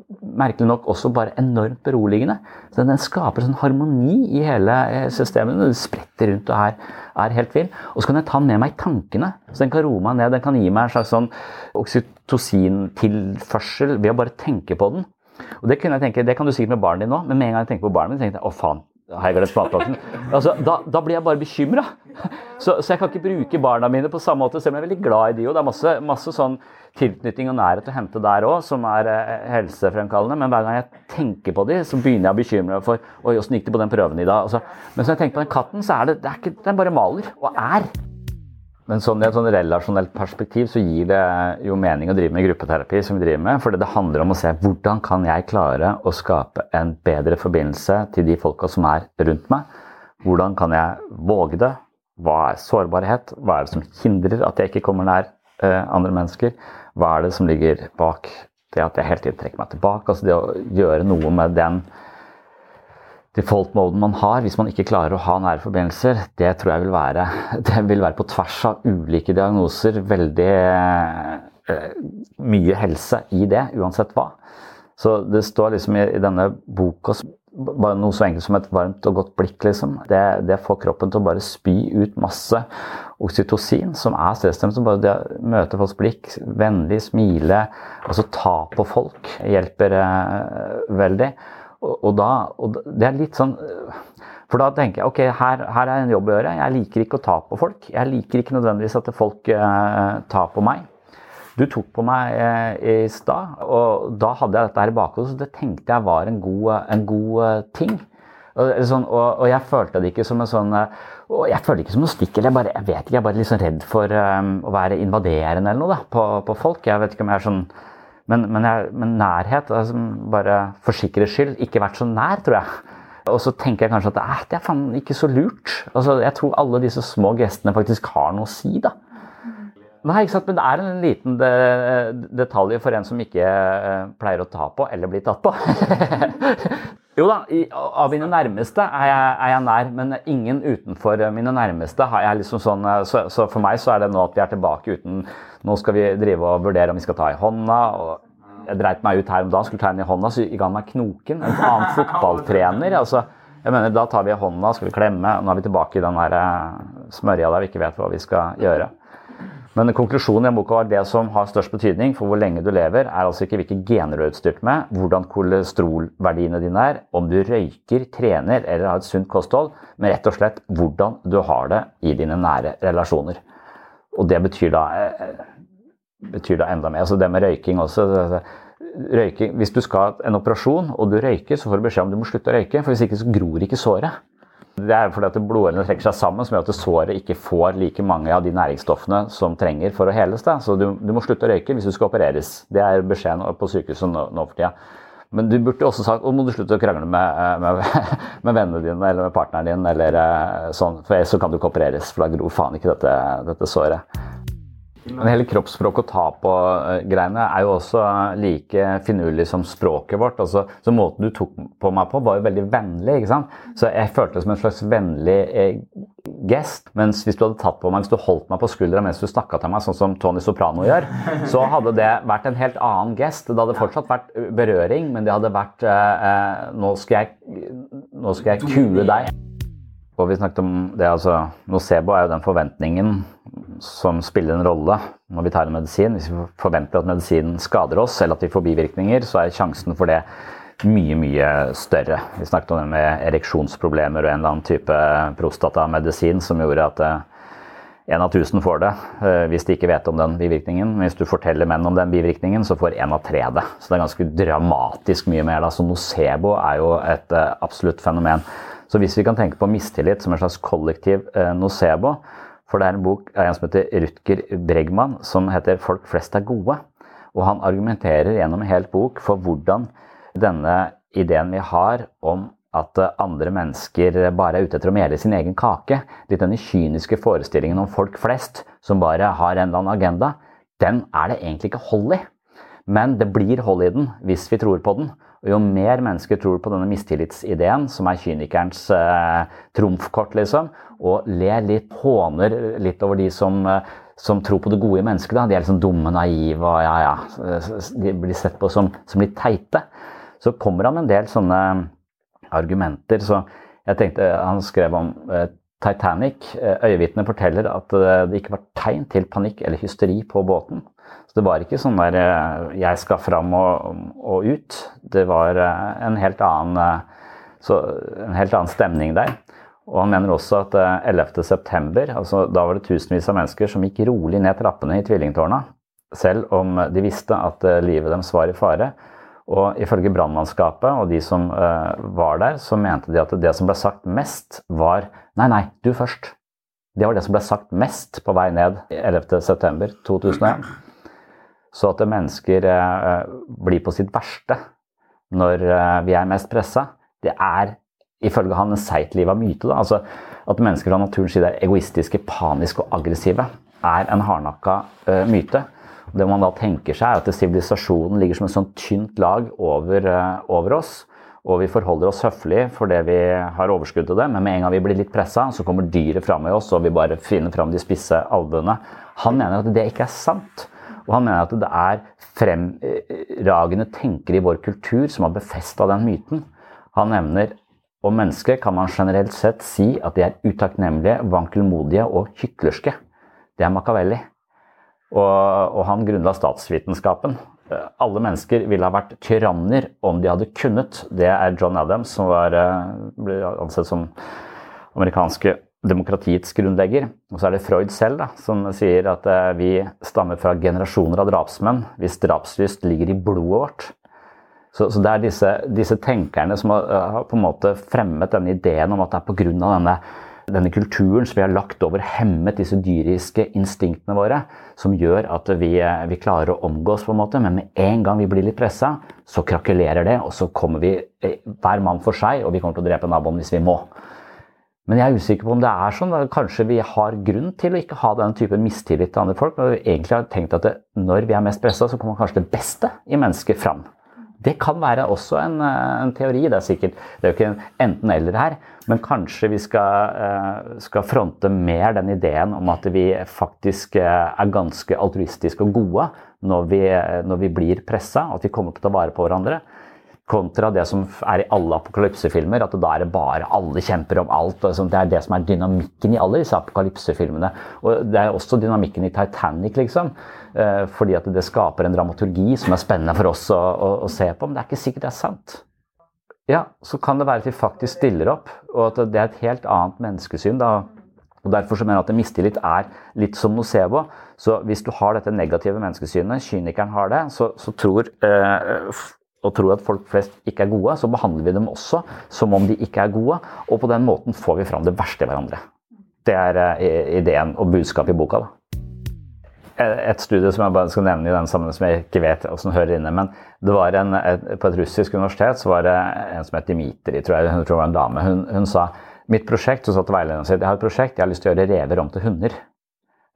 merkelig nok også bare enormt beroligende. Så Den skaper sånn harmoni i hele eh, systemet. Den spretter rundt og er, er helt vill. Og så kan jeg ta den med meg i tankene. Så den kan roe meg ned. Den kan gi meg en slags sånn oksytocintilførsel ved å bare tenke på den. Og det, tenke, det kan du sikkert med barnet ditt nå, men med en gang jeg tenker på barnet mitt, tenkte jeg å faen, har jeg glemt matpakken? Altså, da, da, blir jeg bare bekymra. Så, så, jeg kan ikke bruke barna mine på samme måte, selv om jeg er veldig glad i de. Og det er masse, masse sånn tilknytning og nærhet å hente der òg, som er eh, helsefremkallende. Men hver gang jeg tenker på de, så begynner jeg å bekymre meg for Oi, åssen gikk det på den prøven i dag? Altså, men så jeg tenker på den katten, så er det, det er ikke, den bare maler og er. Men sånn, i et sånn relasjonelt perspektiv så gir det jo mening å drive med gruppeterapi, som vi driver med, for det handler om å se hvordan kan jeg klare å skape en bedre forbindelse til de folka som er rundt meg. Hvordan kan jeg våge det? Hva er sårbarhet? Hva er det som hindrer at jeg ikke kommer nær uh, andre mennesker? Hva er det som ligger bak det at jeg hele tiden trekker meg tilbake? Altså det å gjøre noe med den default-moden man har, hvis man ikke klarer å ha nære forbindelser, det tror jeg vil være, det vil være på tvers av ulike diagnoser veldig eh, mye helse i det, uansett hva. Så det står liksom i, i denne boka bare noe så enkelt som et varmt og godt blikk, liksom. Det, det får kroppen til å bare spy ut masse oksytocin, som er stressdempende. Som bare det å møte folks blikk, vennlig, smile, altså ta på folk, hjelper eh, veldig. Og, og, da, og det er litt sånn For da tenker jeg ok, her, her, er en jobb å gjøre. Jeg liker ikke å ta på folk. Jeg liker ikke nødvendigvis at folk eh, tar på meg. Du tok på meg eh, i stad, og da hadde jeg dette her i bakhodet, så det tenkte jeg var en god, en god eh, ting. Og, sånn, og, og, jeg følte det ikke som en sånn eh, og Jeg følte det ikke som noe stikk. eller Jeg, bare, jeg vet ikke, jeg er bare sånn redd for um, å være invaderende eller noe da, på, på folk. Jeg vet ikke om jeg er sånn men, men, jeg, men nærhet, altså bare for sikkerhets skyld, ikke vært så nær, tror jeg. Og så tenker jeg kanskje at eh, det er faen ikke så lurt. Altså, jeg tror alle disse små gestene faktisk har noe å si, da. Nei, ikke sant, men det er en liten de, detalj for en som ikke uh, pleier å ta på eller bli tatt på. jo da, i, av mine nærmeste er jeg, er jeg, nær, men ingen utenfor mine nærmeste har jeg liksom sånn eh, så, så, for meg så er det nå at vi er tilbake uten Nå skal vi drive og vurdere om vi skal ta i hånda. og Jeg dreit meg ut her om dagen, skulle ta henne i hånda, så ga han meg knoken. En annen fotballtrener. altså jeg mener, Da tar vi i hånda, skal vi klemme. og Nå er vi tilbake i den der eh, smørja der vi ikke vet hva vi skal gjøre. Men konklusjonen i boka var det som har størst betydning for hvor lenge du lever, er altså ikke hvilke gener du er utstyrt med, hvordan kolesterolverdiene dine er, om du røyker, trener eller har et sunt kosthold, men rett og slett hvordan du har det i dine nære relasjoner. Og det betyr da, eh, betyr da enda mer. Altså det med røyking også. Røyking, hvis du skal ha en operasjon og du røyker, så får du beskjed om du må slutte å røyke, for hvis ikke så gror ikke såret. Det er fordi at blodårene trekker seg sammen, som gjør at såret ikke får like mange av de næringsstoffene som trenger for å heles. Da. Så du, du, må slutte å røyke hvis du skal opereres. Det er beskjeden på sykehuset nå, nå, for tida. Men du burde også sagt at må du slutte å krangle med, eh, med, med, vennene dine eller med partneren din, eller eh, sånn, for så kan du ikke opereres, for da gror faen ikke dette, dette såret. Men hele kroppsspråk og ta på-greiene er jo også like finurlig som språket vårt. Altså, så måten du tok på meg på, var jo veldig vennlig. ikke sant? Så jeg følte det som en slags vennlig eh, gest. Mens hvis du hadde tatt på meg, hvis du holdt meg på skuldra mens du snakka til meg, sånn som Tony Soprano gjør, så hadde det vært en helt annen gest. Det hadde fortsatt vært berøring, men det hadde vært eh, eh nå, skal jeg, nå skal jeg kue deg. Og vi snakket om det, altså Nocebo er jo den forventningen som spiller en rolle når vi tar en medisin. Hvis vi forventer at medisinen skader oss, eller at vi får bivirkninger, så er sjansen for det mye, mye større. Vi snakket om det med ereksjonsproblemer og en eller annen type prostatamedisin som gjorde at én av tusen får det eh, hvis de ikke vet om den bivirkningen. Hvis du forteller menn om den bivirkningen, så får én av tre det. Så det er ganske dramatisk mye mer. Da. Så nocebo er jo et eh, absolutt fenomen. Så hvis vi kan tenke på mistillit som en slags kollektiv eh, nocebo For det er en bok av en som heter Rutger Bregman som heter 'Folk flest er gode'. Og han argumenterer gjennom en hel bok for hvordan denne ideen vi har om at andre mennesker bare er ute etter å mele sin egen kake, litt denne kyniske forestillingen om folk flest som bare har en eller annen agenda, den er det egentlig ikke hold i. Men det blir hold i den hvis vi tror på den. Og jo mer mennesker tror på denne mistillitsideen, som er kynikerens eh, trumfkort, liksom, og ler litt, håner litt over de som, eh, som tror på det gode i mennesket, da. de er liksom dumme, naive og ja, ja, de blir sett på som, som litt teite, så kommer han med en del sånne argumenter. Så jeg tenkte, Han skrev om eh, Titanic. Øyevitnet forteller at eh, det ikke var tegn til panikk eller hysteri på båten. Så det var ikke sånn der eh, jeg skal fram og, og ut. Det var eh, en helt annen eh, Så en helt annen stemning der. Og han mener også at 11.9., altså da var det tusenvis av mennesker som gikk rolig ned trappene i tvillingtårna, selv om de visste at livet deres var i fare. Og ifølge brannmannskapet og de som var der, så mente de at det som ble sagt mest, var Nei, nei, du først. Det var det som ble sagt mest på vei ned 11.9.2001. Så at mennesker uh, blir på sitt verste når uh, vi er mest pressa, det er ifølge han en seigt liv av myte. Altså, at mennesker fra naturens side er egoistiske, paniske og aggressive, er en hardnakka myte. Det man da tenker seg, er at sivilisasjonen ligger som et sånt tynt lag over, eh, over, oss. Og vi forholder oss høflig for det vi har overskudd til det, men med en gang vi blir litt pressa, så kommer dyret fram i oss, og vi bare finner fram de spisse albuene. Han mener at det ikke er sant. Og han mener at det er fremragende tenkere i vår kultur som har befesta den myten. Han nevner om mennesker kan man generelt sett si at de er utakknemlige, vankelmodige og hyklerske. Det er Machiavelli. Og, og han grunnla statsvitenskapen. Alle mennesker ville ha vært tyranner om de hadde kunnet. Det er John Adams, som var, eh, ble ansett som amerikanske demokratiets grunnlegger. Og så er det Freud selv da, som sier at eh, vi stammer fra generasjoner av drapsmenn hvis drapslyst ligger i blodet vårt. Så, så det er disse, disse, tenkerne som har, har, på en måte fremmet denne ideen om at det er pga. denne denne kulturen som vi har lagt over, hemmet disse dyriske instinktene våre, som gjør at vi, vi klarer å omgås, på en måte, men med en gang vi blir litt pressa, så krakulerer det, og så kommer vi eh, hver mann for seg, og vi kommer til å drepe naboen hvis vi må. Men jeg er usikker på om det er sånn. Kanskje vi har grunn til å ikke ha den type mistillit til andre folk. Og egentlig har tenkt at det, når vi er mest pressa, så kommer kanskje det beste i mennesket fram. Det kan være også en, eh, en, teori. Det er sikkert, det er jo ikke enten-eller her. Men kanskje vi skal, eh, skal, fronte mer den ideen om at vi faktisk eh, er ganske altruistiske og gode når vi, når vi blir pressa, at vi kommer til å ta vare på hverandre. Kontra det som er i alle apokalypsefilmer, at da er det bare alle kjemper om alt. Det er det som er dynamikken i alle disse apokalypsefilmene. Og det er også dynamikken i Titanic, liksom. Eh, fordi at det skaper en dramaturgi som er spennende for oss å, å, å se på. Men det er ikke sikkert det er sant. Ja, så kan det være at vi faktisk stiller opp, og at det er et helt annet menneskesyn. da og Derfor så mener jeg at mistillit er litt som nocebo. Så hvis du har dette negative menneskesynet, kynikeren har det, så, så tror eh, og tror at folk flest ikke er gode, så behandler vi dem også som om de ikke er gode. Og på den måten får vi fram det verste i hverandre. Det er eh, ideen og budskapet i boka. da. Et studie som jeg bare skal nevne i den sammenheng som jeg ikke vet hvordan hører inne, men det var en, et, På et russisk universitet så var det en som het Dimitri, tror jeg, hun tror det var en dame. Hun, hun sa mitt prosjekt, hun sa til veilederen sin jeg har et prosjekt, jeg har lyst til å gjøre rever om til hunder.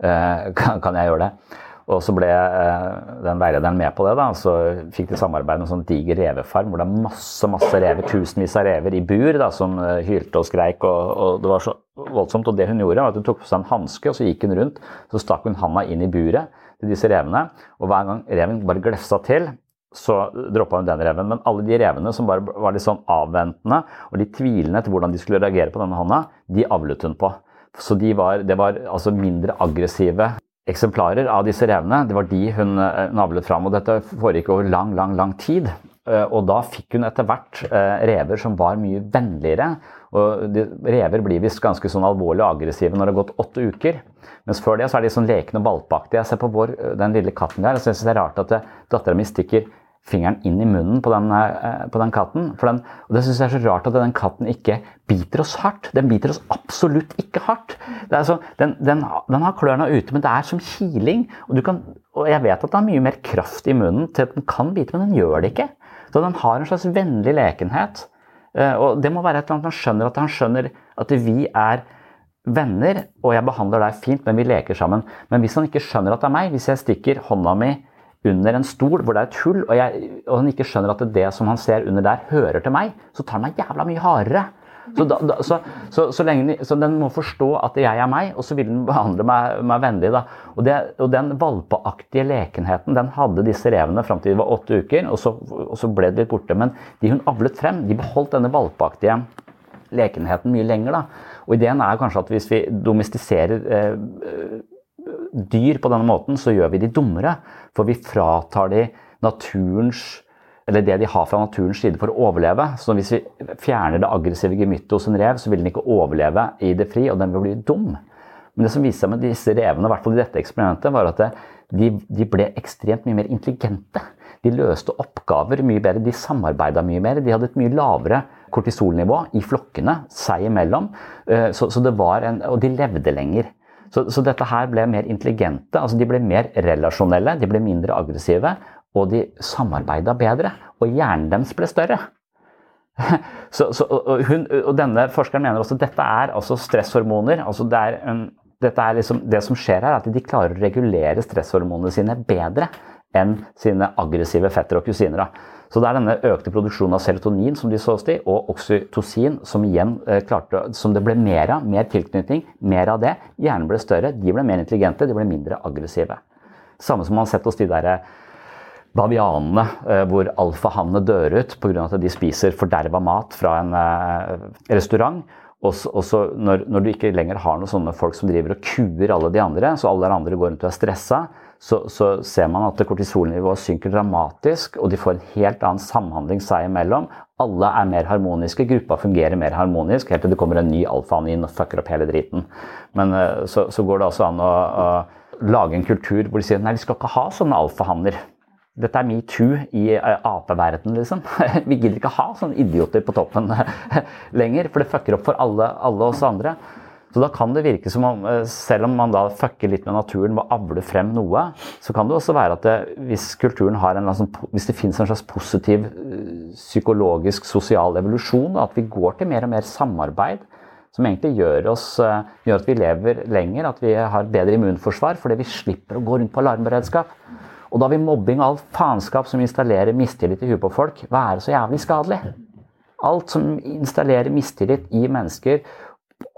Eh, kan, kan jeg gjøre det? Og så ble eh, den veilederen med på det. da, Så fikk de samarbeid med en sånn diger revefarm hvor det er masse masse rever, tusenvis av rever i bur da, som eh, hylte og skreik. Og, og, Det var så voldsomt. Og det hun gjorde, var at hun tok på seg en hanske og så gikk hun rundt. Så stakk hun handa inn i buret til disse revene. Og hver gang reven bare glefsa til, så droppa hun den reven. Men alle de revene som bare var litt sånn avventende og litt tvilende til hvordan de skulle reagere på denne hånda, de avlet hun på. Så de var, det var altså mindre aggressive eksemplarer av disse revene. Det var de hun eh, navlet fram. og Dette foregikk over lang, lang, lang tid. Eh, og da fikk hun etter hvert eh, rever som var mye vennligere. Og rever blir visst ganske sånn alvorlig og aggressive når det har gått åtte uker. Mens før det så er de sånn lekne og valpeaktige. Jeg ser på vår, den lille katten der, og syns det er rart at dattera mi stikker fingeren inn i munnen på den, eh, på den katten. Den, og det syns jeg er så rart at den katten ikke biter oss hardt. Den biter oss absolutt ikke hardt. Så, den, den, har klørne ute, men det er som kiling. Og, kan, og, jeg vet at den har mye mer kraft i munnen til at den kan bite, men den gjør det ikke. Så den har en slags vennlig lekenhet. Eh, og det må være et eller annet han skjønner, at han skjønner at vi er venner, og jeg behandler deg fint, men vi leker sammen. Men hvis han ikke skjønner at det er meg, hvis jeg stikker hånda mi under en stol hvor det er et hull, og, jeg, og, han ikke skjønner at det som han ser under der, hører til meg, så tar han meg jævla mye hardere. Så, da, da, så, så, så, lenge, den må forstå at jeg er meg, og så vil den behandle meg, meg vennlig. Da. Og, det, og, den valpeaktige lekenheten den hadde disse revene fram til de var åtte uker, og så, og ble det litt borte. Men de hun avlet frem, de beholdt denne valpeaktige lekenheten mye lenger. Da. Og ideen er kanskje at hvis vi domestiserer eh, dyr på denne måten, så gjør vi de dummere. For vi fratar de naturens eller det de har fra naturens side for å overleve. Så hvis vi fjerner det aggressive gemyttet hos en rev, så vil den ikke overleve i det fri, og den vil bli dum. Men det som viste seg med disse revene, i hvert fall i dette eksperimentet, var at de, de ble ekstremt mye mer intelligente. De løste oppgaver mye bedre, de samarbeida mye mer. De hadde et mye lavere kortisolnivå i flokkene seg imellom. Eh, så, så det var en, og de levde lenger. Så, så, dette her ble mer intelligente. altså De ble mer relasjonelle, de ble mindre aggressive, og de samarbeida bedre. Og hjernen deres ble større. Så, så, og, hun, og, denne forskeren mener også at dette er altså stresshormoner. altså det, er en, dette er liksom, det som skjer her, er at de klarer å regulere stresshormonene sine bedre enn sine aggressive fetter og kusiner. Så det er denne økte produksjonen av serotonin som de så i, og oksytocin som igjen eh, klarte, som det ble mer av. Mer tilknytning, mer av det. Hjernen ble større, de ble mer intelligente, de ble mindre aggressive. Samme som man har sett hos de der bavianene eh, hvor alfahannene dør ut pga. at de spiser forderva mat fra en eh, restaurant. Og så når, når, du ikke lenger har noen sånne folk som driver og kuer alle de andre, så alle de andre går rundt og er stressa, så, så, ser man at kortisolnivået synker dramatisk, og de får en helt annen samhandling seg imellom. Alle er mer harmoniske, gruppa fungerer mer harmonisk, helt til det kommer en ny alfaen og fucker opp hele driten. Men eh, så, så går det også an å, å lage en kultur hvor de sier nei, vi skal ikke ha sånne alfahanner. Dette er metoo i eh, apeverdenen, liksom. Vi gidder ikke ha sånne idioter på toppen lenger, for det fucker opp for alle, alle, oss andre. Så da kan det virke som om, eh, selv om man da fucker litt med naturen ved å avle frem noe, så kan det også være at det, hvis kulturen har en sånn, hvis det finnes en slags positiv eh, psykologisk, sosial evolusjon, at vi går til mer og mer samarbeid, som egentlig gjør, oss, gjør at vi lever lenger, at vi har bedre immunforsvar fordi vi slipper å gå rundt på alarmberedskap. Og da vil mobbing og alt faenskap som installerer mistillit i huet på folk, være så jævlig skadelig. Alt som installerer mistillit i mennesker,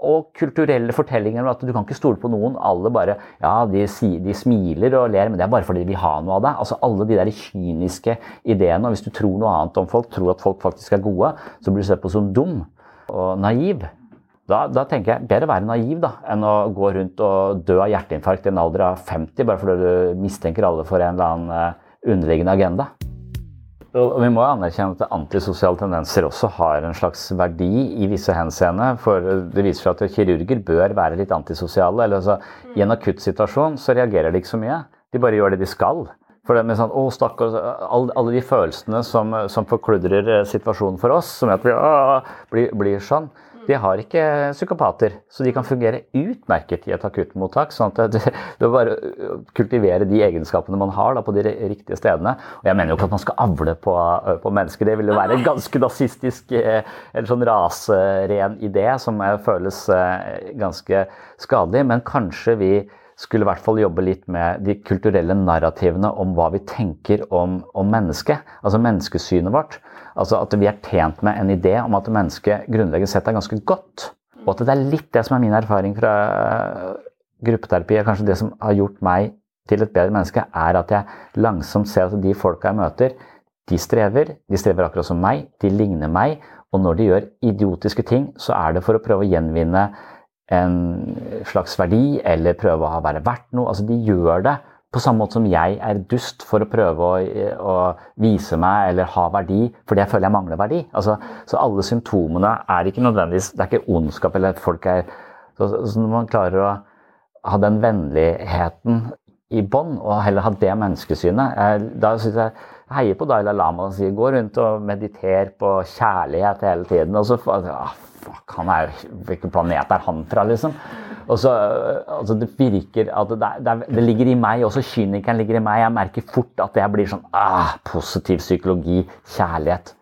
og kulturelle fortellinger om at du kan ikke stole på noen. Alle bare Ja, de, de, smiler og ler, men det er bare fordi de vil ha noe av deg. Altså Alle de der kyniske ideene. Og hvis du tror noe annet om folk, tror at folk faktisk er gode, så blir du sett på som dum og naiv. Da, da, tenker jeg bedre være naiv da, enn å gå rundt og dø av hjerteinfarkt i en alder av 50 bare fordi du mistenker alle for en eller annen eh, underliggende agenda. Og vi må anerkjenne at antisosiale tendenser også har en slags verdi i visse henseende. For det viser seg at kirurger bør være litt antisosiale. eller altså, I en akuttsituasjon så reagerer de ikke så mye. De bare gjør det de skal. For det med sånn, å stakkars, alle, alle, de følelsene som, som forkludrer eh, situasjonen for oss, som gjør at vi å, blir, blir sånn, de har ikke psykopater, så de kan fungere utmerket i et akuttmottak. sånn at det, det bare kultivere de egenskapene man har da, på de riktige stedene. Og jeg mener jo ikke at man skal avle på, på mennesker. Det ville være en ganske nazistisk eller sånn raseren idé som føles ganske skadelig. Men kanskje vi skulle i hvert fall jobbe litt med de kulturelle narrativene om hva vi tenker om, om mennesket. Altså menneskesynet vårt. Altså at vi er tjent med en idé om at mennesket grunnleggende sett er ganske godt. Og at det er litt det som er min erfaring fra gruppeterapi, kanskje det som har gjort meg til et bedre menneske, er at jeg langsomt ser at de folka jeg møter, de strever. De strever akkurat som meg. De ligner meg. Og når de gjør idiotiske ting, så er det for å prøve å gjenvinne en slags verdi, eller prøve å være verdt noe. Altså, de gjør det på samme måte som jeg er dust for å prøve å, å vise meg eller ha verdi fordi jeg føler jeg mangler verdi. Altså, så alle symptomene er ikke nødvendigvis Det er ikke ondskap eller at folk er så, så Når man klarer å ha den vennligheten i bånn, og heller ha det menneskesynet Da syns jeg heier på Dalai Lama og sier gå rundt og mediter på kjærlighet hele tiden. Og så ah, fuck, han er, Hvilken planet er han fra, liksom? Og så, altså Det virker at det, det, det, ligger i meg, også kynikeren ligger i meg. Jeg merker fort at jeg blir sånn ah, Positiv psykologi, kjærlighet.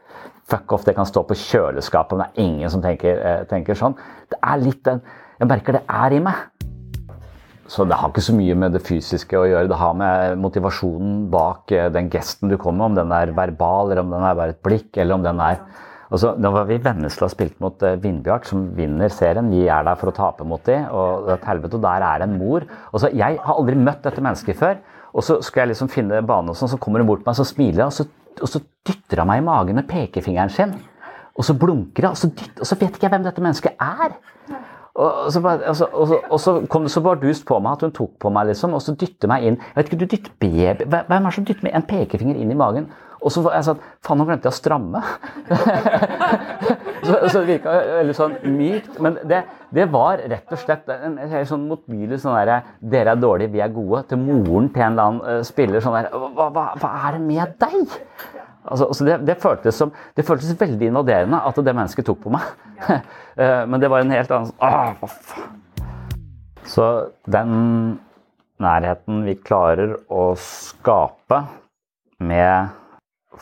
Fuck off, det kan stå på kjøleskapet, men det er ingen som tenker, eh, tenker sånn. Det er litt den Jeg merker det er i meg. Så det har ikke så mye med det fysiske å gjøre. Det har med motivasjonen bak eh, den gesten du kommer med, om den er verbal, eller om den er bare et blikk, eller om den er og da var vi i Vennesla spilt mot uh, Vindbjart, som vinner serien. Vi er der for å tape mot dem, og et helvete, og der er en mor. Og Jeg har aldri møtt dette mennesket før. Og så skal jeg liksom finne bane, og sånn, så kommer hun bort til meg, så smiler hun, og, og, så dytter hun meg i magen med pekefingeren sin. Og så blunker hun, og, og, så vet ikke jeg hvem dette mennesket er. Og så, bare, og, så, og, så, og så kom det så bardust på meg at hun tok på meg, liksom, og så dytter meg inn Jeg vet ikke, du dytter baby Hvem er det som dytter med en pekefinger inn i magen? Og så var jeg sånn Faen, nå glemte jeg å stramme. så, så det virka veldig sånn mykt. Men det, det, var rett og slett en, helt sånn motbydelig sånn derre Dere er dårlige, vi er gode. Til moren til en eller annen uh, spiller sånn der hva, hva, hva er det med deg? Altså, altså det, det, føltes som, det, føltes veldig invaderende at det mennesket tok på meg. Eh, men det var en helt annen sånn hva faen. Så den nærheten vi klarer å skape med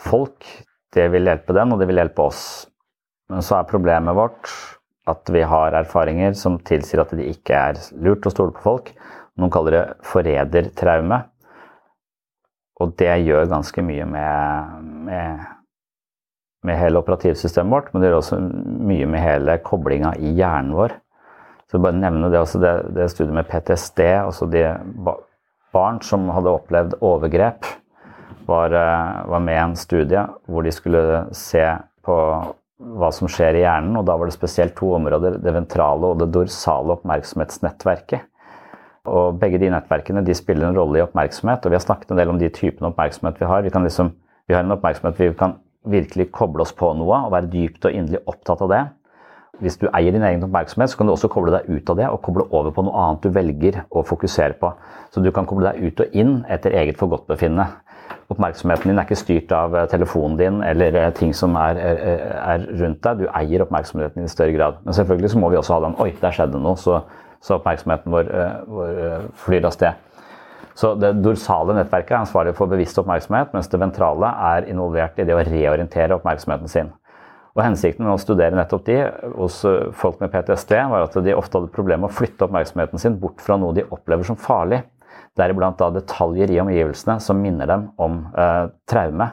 folk, det vil hjelpe den, og det vil hjelpe oss. Men så er problemet vårt at vi har erfaringer som tilsier at det ikke er lurt å stole på folk. Noen kaller det forrædertraume. Og det gjør ganske mye med, med, med, hele operativsystemet vårt, men det gjør også mye med hele koblinga i hjernen vår. Så bare nevne det, også det, det studiet med PTSD, altså de barn som hadde opplevd overgrep, var, eh, var med i en studie hvor de skulle se på hva som skjer i hjernen, og da var det spesielt to områder, det ventrale og det dorsale oppmerksomhetsnettverket. Og begge de nettverkene de spiller en rolle i oppmerksomhet, og vi har snakket en del om de typene oppmerksomhet vi har. Vi, liksom, vi har en oppmerksomhet vi kan virkelig koble oss på noe og være dypt og inderlig opptatt av det. Hvis du eier din egen oppmerksomhet, så kan du også koble deg ut av det og koble over på noe annet du velger å fokusere på. Så du kan koble deg ut og inn etter eget forgodtbefinnende. Oppmerksomheten din er ikke styrt av eh, telefonen din eller eh, ting som er, er, er, rundt deg. Du eier oppmerksomheten din i større grad. Men selvfølgelig så må vi også ha den Oi, der skjedde noe. Så så oppmerksomheten vår, eh, vår flyr av sted. Så Det dorsale nettverket er ansvarlig for bevisst oppmerksomhet, mens det ventrale er involvert i det å reorientere oppmerksomheten sin. Og Hensikten med å studere nettopp de hos folk med PTSD var at de ofte hadde problemer med å flytte oppmerksomheten sin bort fra noe de opplever som farlig. Deriblant da detaljer i omgivelsene som minner dem om eh, traume.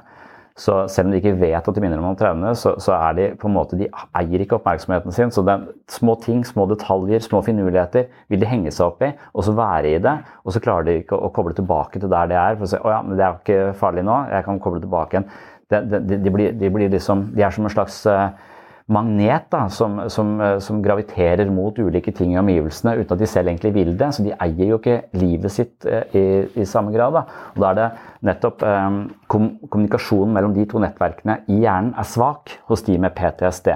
Så selv om de ikke vet at de minner dem om traume, så, så, er de på en måte, de eier ikke oppmerksomheten sin. Så den, små ting, små detaljer, små finurligheter vil de henge seg opp i, og så være i det. Og så klarer de ikke å, koble tilbake til der de er. for å si, å ja, men det er jo ikke farlig nå, jeg kan koble tilbake igjen. De, de, de, blir, blir, liksom, de er som en slags uh, magnet da, som, som, eh, som, graviterer mot ulike ting i omgivelsene uten at de selv egentlig vil det. Så de eier jo ikke livet sitt eh, i, i samme grad. Da. Og da er det nettopp eh, kom, kommunikasjonen mellom de to nettverkene i hjernen er svak hos de med PTSD.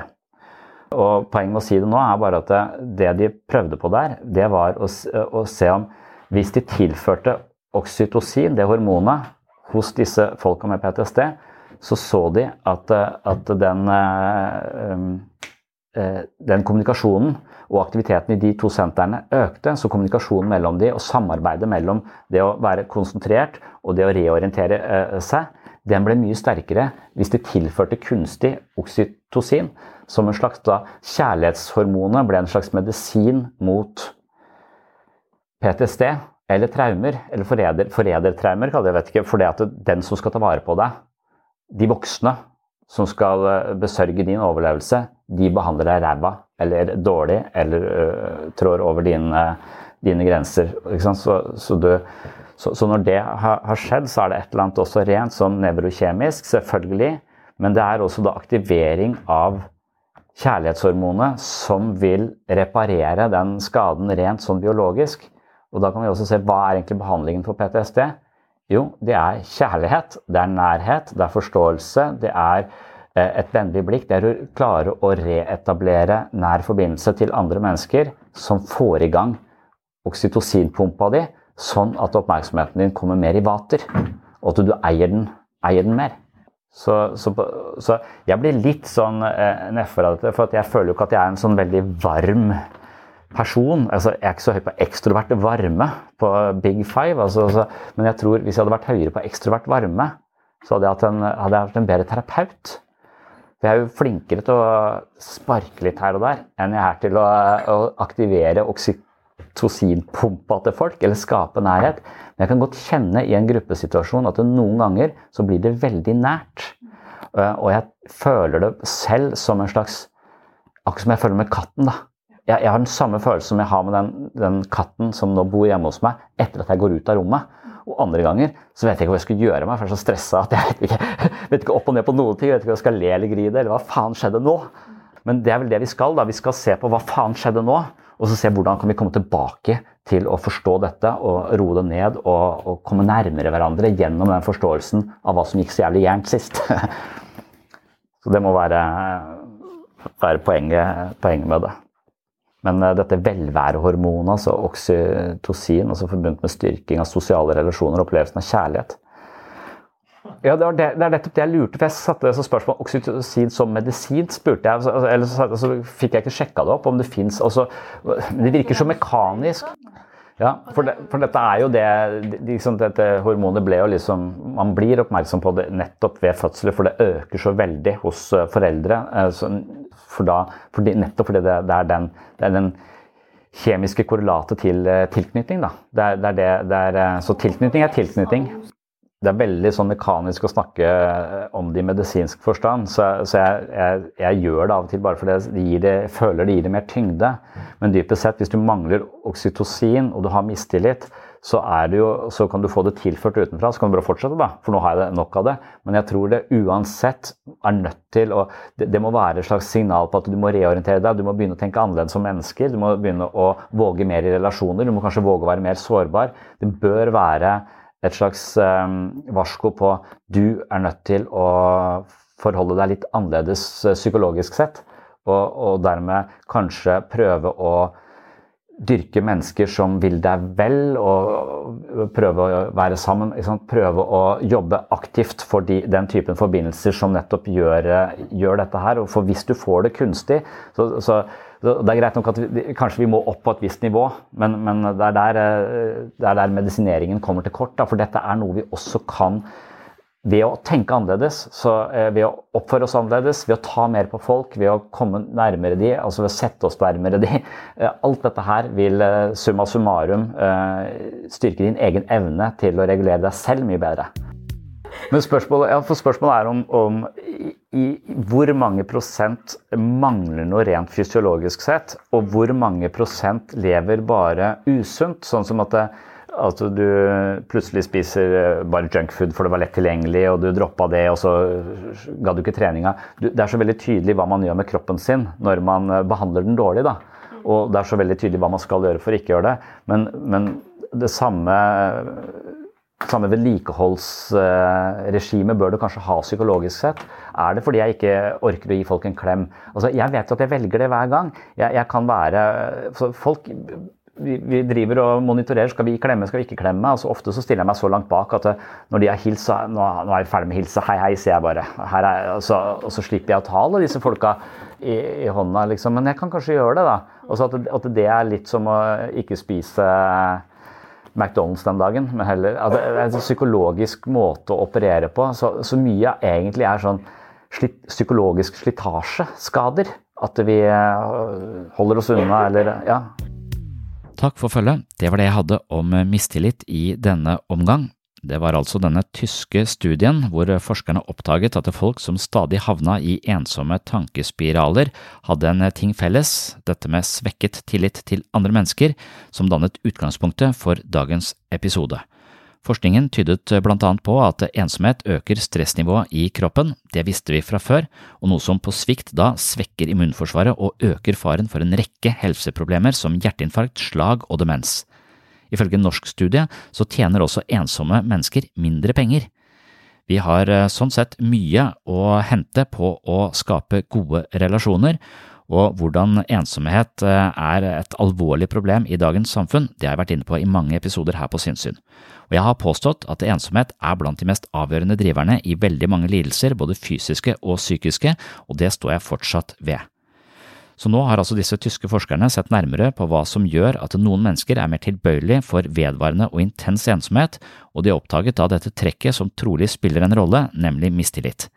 Og Poenget med å si det nå er bare at det, det de prøvde på der, det var å, å se om hvis de tilførte oksytocin, det hormonet, hos disse folka med PTSD, så så de at, eh, at den, eh, eh, den, kommunikasjonen og aktiviteten i de to sentrene økte. Så kommunikasjonen mellom de og samarbeidet mellom det å være konsentrert og det å reorientere seg, den ble mye sterkere hvis de tilførte kunstig oksytocin. Som en slags da, Kjærlighetshormonet ble en slags medisin mot PTSD eller traumer, eller forræder, forrædertraumer, kaller jeg vet ikke, for det at den som skal ta vare på deg, de voksne som skal eh, besørge din overlevelse, de behandler deg ræva eller dårlig eller uh, trår over dine, dine grenser. Så, så, du, så, så, når det har, har, skjedd, så er det et eller annet også rent sånn nevrokjemisk, selvfølgelig. Men det er også da aktivering av kjærlighetshormonet som vil reparere den skaden rent sånn biologisk. Og da kan vi også se hva er egentlig behandlingen for PTSD. Jo, det er kjærlighet, det er nærhet, det er forståelse, det er eh, et vennlig blikk. Det er å klare å reetablere nær forbindelse til andre mennesker som får i gang oksytocinpumpa di, sånn at oppmerksomheten din kommer mer i vater. Og at du eier den, eier den mer. Så, så, så, jeg blir litt sånn eh, av dette, for jeg føler jo ikke at jeg er en sånn veldig varm person. Altså, jeg er ikke så høy på ekstrovert varme på Big Five, altså, altså, men jeg tror hvis jeg hadde vært høyere på ekstrovert varme, så hadde jeg hatt en, hadde jeg vært en bedre terapeut. For jeg er jo flinkere til å sparke litt her og der enn jeg er til å, å aktivere oksytocinpumpa til folk, eller skape nærhet. Men jeg kan godt kjenne i en gruppesituasjon at noen ganger så blir det veldig nært. Og jeg føler det selv som en slags Akkurat som jeg føler med katten. da jeg, jeg, har den samme følelsen som jeg har med den, den, katten som nå bor hjemme hos meg, etter at jeg går ut av rommet. Og andre ganger så vet jeg ikke hva jeg skal gjøre meg, for jeg er så stressa at jeg vet ikke, vet ikke, opp og ned på noen ting. Jeg vet ikke om jeg skal le eller grine, eller hva faen skjedde nå? Men det er vel det vi skal. da, Vi skal se på hva faen skjedde nå. og så se hvordan kan vi komme tilbake til å forstå dette og roe det ned og, og komme nærmere hverandre gjennom den forståelsen av hva som gikk så jævlig gærent sist. så det må være, være poenget, poenget med det. Men uh, dette velværehormonet, altså oksytocin, altså forbundet med styrking av sosiale relasjoner og opplevelsen av kjærlighet, ja, det, det, det, er nettopp det jeg lurte for Jeg satte det som spørsmål oksytocin som medisin. spurte jeg, altså, eller så, altså, fikk jeg ikke sjekka det opp om det fins altså, Det virker så mekanisk. Ja, for, det, for, dette er jo det liksom, Dette hormonet ble jo liksom Man blir oppmerksom på det nettopp ved fødsler, for det øker så veldig hos eh, foreldre. Eh, for da, fordi, nettopp fordi det, er den, det er den kjemiske korrelatet til eh, tilknytning. Det er, det er det, er, så tilknytning er tilknytning det er veldig sånn mekanisk å snakke eh, om det i medisinsk forstand. Så, så jeg, jeg, jeg, gjør det av og til bare fordi jeg det, føler det gir det mer tyngde. Men dypest sett, hvis du mangler oksytocin og du har mistillit, så, jo, så, kan du få det tilført utenfra. Så kan du bare fortsette, da, for nå har jeg nok av det. Men jeg tror det uansett er nødt til å det, det, må være et slags signal på at du må reorientere deg. Du må begynne å tenke annerledes som mennesker. Du må begynne å våge mer i relasjoner. Du må kanskje våge å være mer sårbar. Det bør være et slags um, varsko på du er nødt til å forholde deg litt annerledes uh, psykologisk sett. Og, og, dermed kanskje prøve å dyrke mennesker som vil deg vel, og prøve å være sammen. Prøve å jobbe aktivt for de, den typen forbindelser som nettopp gjør, gjør, dette her. For hvis du får det kunstig, så, så det er greit nok at vi, kanskje vi må opp på et visst nivå, men, men det, er der, eh, det, er der, medisineringen kommer til kort. Da, for dette er noe vi også kan ved å tenke annerledes, eh, ved å oppføre oss annerledes, ved å ta mer på folk, ved å komme nærmere de, altså ved å sette oss nærmere de. Eh, alt dette her vil summa summarum styrke din egen evne til å regulere deg selv mye bedre. Men spørsmålet, ja, spørsmålet er om, om i, hvor mange prosent mangler noe rent fysiologisk sett, og hvor mange prosent lever bare usunt. Sånn som at, det, at du plutselig spiser eh, bare junkfood for det var lett tilgjengelig, og du droppa det, og så ga du ikke treninga. det er så veldig tydelig hva man gjør med kroppen sin når man eh, behandler den dårlig. da. Og det er så veldig tydelig hva man skal gjøre for å ikke gjøre det. Men, men det samme samme vedlikeholdsregime bør du kanskje ha psykologisk sett? Er det fordi jeg ikke orker å gi folk en klem? Altså, jeg vet at jeg velger det hver gang. Jeg, jeg kan være Folk vi, vi, driver og monitorerer. Skal vi klemme, skal vi ikke klemme? Altså, ofte så stiller jeg meg så langt bak at når de har hilst, så nå, nå er vi ferdig med hilse. Hei, hei, sier jeg bare. Er, altså, og så slipper jeg å ta alle disse folka i, i hånda, liksom. Men jeg kan kanskje gjøre det, da. Og at, at det er litt som å ikke spise McDonald's den dagen, men heller at Det er en psykologisk måte å operere på. Så, så mye egentlig er sånn slitt, psykologisk slitasjeskader. At vi eh, holder oss unna, eller ja. Takk for følget. Det var det jeg hadde om mistillit i denne omgang. Det var altså denne tyske studien hvor forskerne oppdaget at folk som stadig havna i ensomme tankespiraler, hadde en ting felles, dette med svekket tillit til andre mennesker, som dannet utgangspunktet for dagens episode. Forskningen tydet blant annet på at ensomhet øker stressnivået i kroppen, det visste vi fra før, og noe som på svikt da svekker immunforsvaret og øker faren for en rekke helseproblemer som hjerteinfarkt, slag og demens. Ifølge en norsk studie så tjener også ensomme mennesker mindre penger. Vi har eh, sånn sett mye å hente på å skape gode relasjoner, og hvordan ensomhet eh, er et alvorlig problem i dagens samfunn, det har jeg vært inne på i mange episoder her på Sinnsyn. Og jeg har påstått at ensomhet er blant de mest avgjørende driverne i veldig mange lidelser, både fysiske og psykiske, og det står jeg fortsatt ved. Så nå har altså disse tyske forskerne sett nærmere på hva som gjør at noen mennesker er mer tilbøyelig for vedvarende og intens ensomhet, og de har oppdaget da dette trekket som trolig spiller en rolle, nemlig mistillit.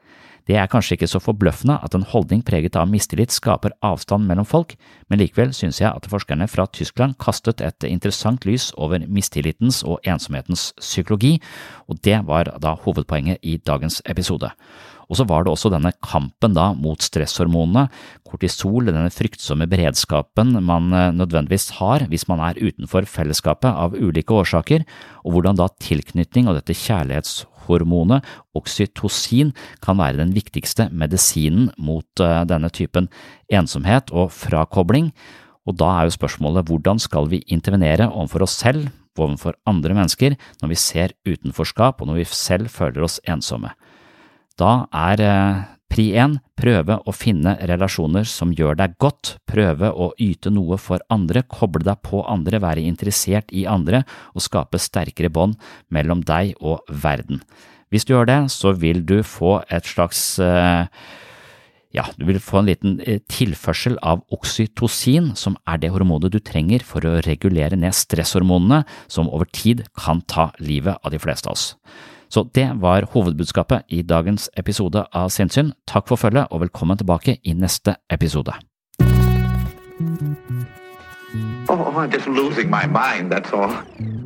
Det er kanskje ikke så forbløffende at en holdning preget av mistillit skaper avstand mellom folk, men likevel synes jeg at forskerne fra Tyskland kastet et interessant lys over mistillitens og ensomhetens psykologi, og det var da hovedpoenget i dagens episode. Og så var det også denne kampen da mot stresshormonene, kortisol, denne fryktsomme beredskapen man eh, nødvendigvis har hvis man er utenfor fellesskapet av ulike årsaker, og hvordan da tilknytning og dette kjærlighetshormonet, oksytocin, kan være den viktigste medisinen mot eh, denne typen ensomhet og frakobling Og da er jo spørsmålet hvordan skal vi intervenere overfor oss selv, overfor andre mennesker, når vi ser utenforskap og når vi selv føler oss ensomme. Da er eh, pri 1 prøve å finne relasjoner som gjør deg godt, prøve å yte noe for andre, koble deg på andre, være interessert i andre og skape sterkere bånd mellom deg og verden. Hvis du gjør det, så vil du få et slags eh, ja, du vil få en liten eh, tilførsel av oksytocin, som er det hormonet du trenger for å regulere ned stresshormonene som over tid kan ta livet av de fleste av oss. Så det var hovedbudskapet i dagens episode av Sinnssyn. Takk for følget, og velkommen tilbake i neste episode. Oh, I'm just losing my mind, that's all.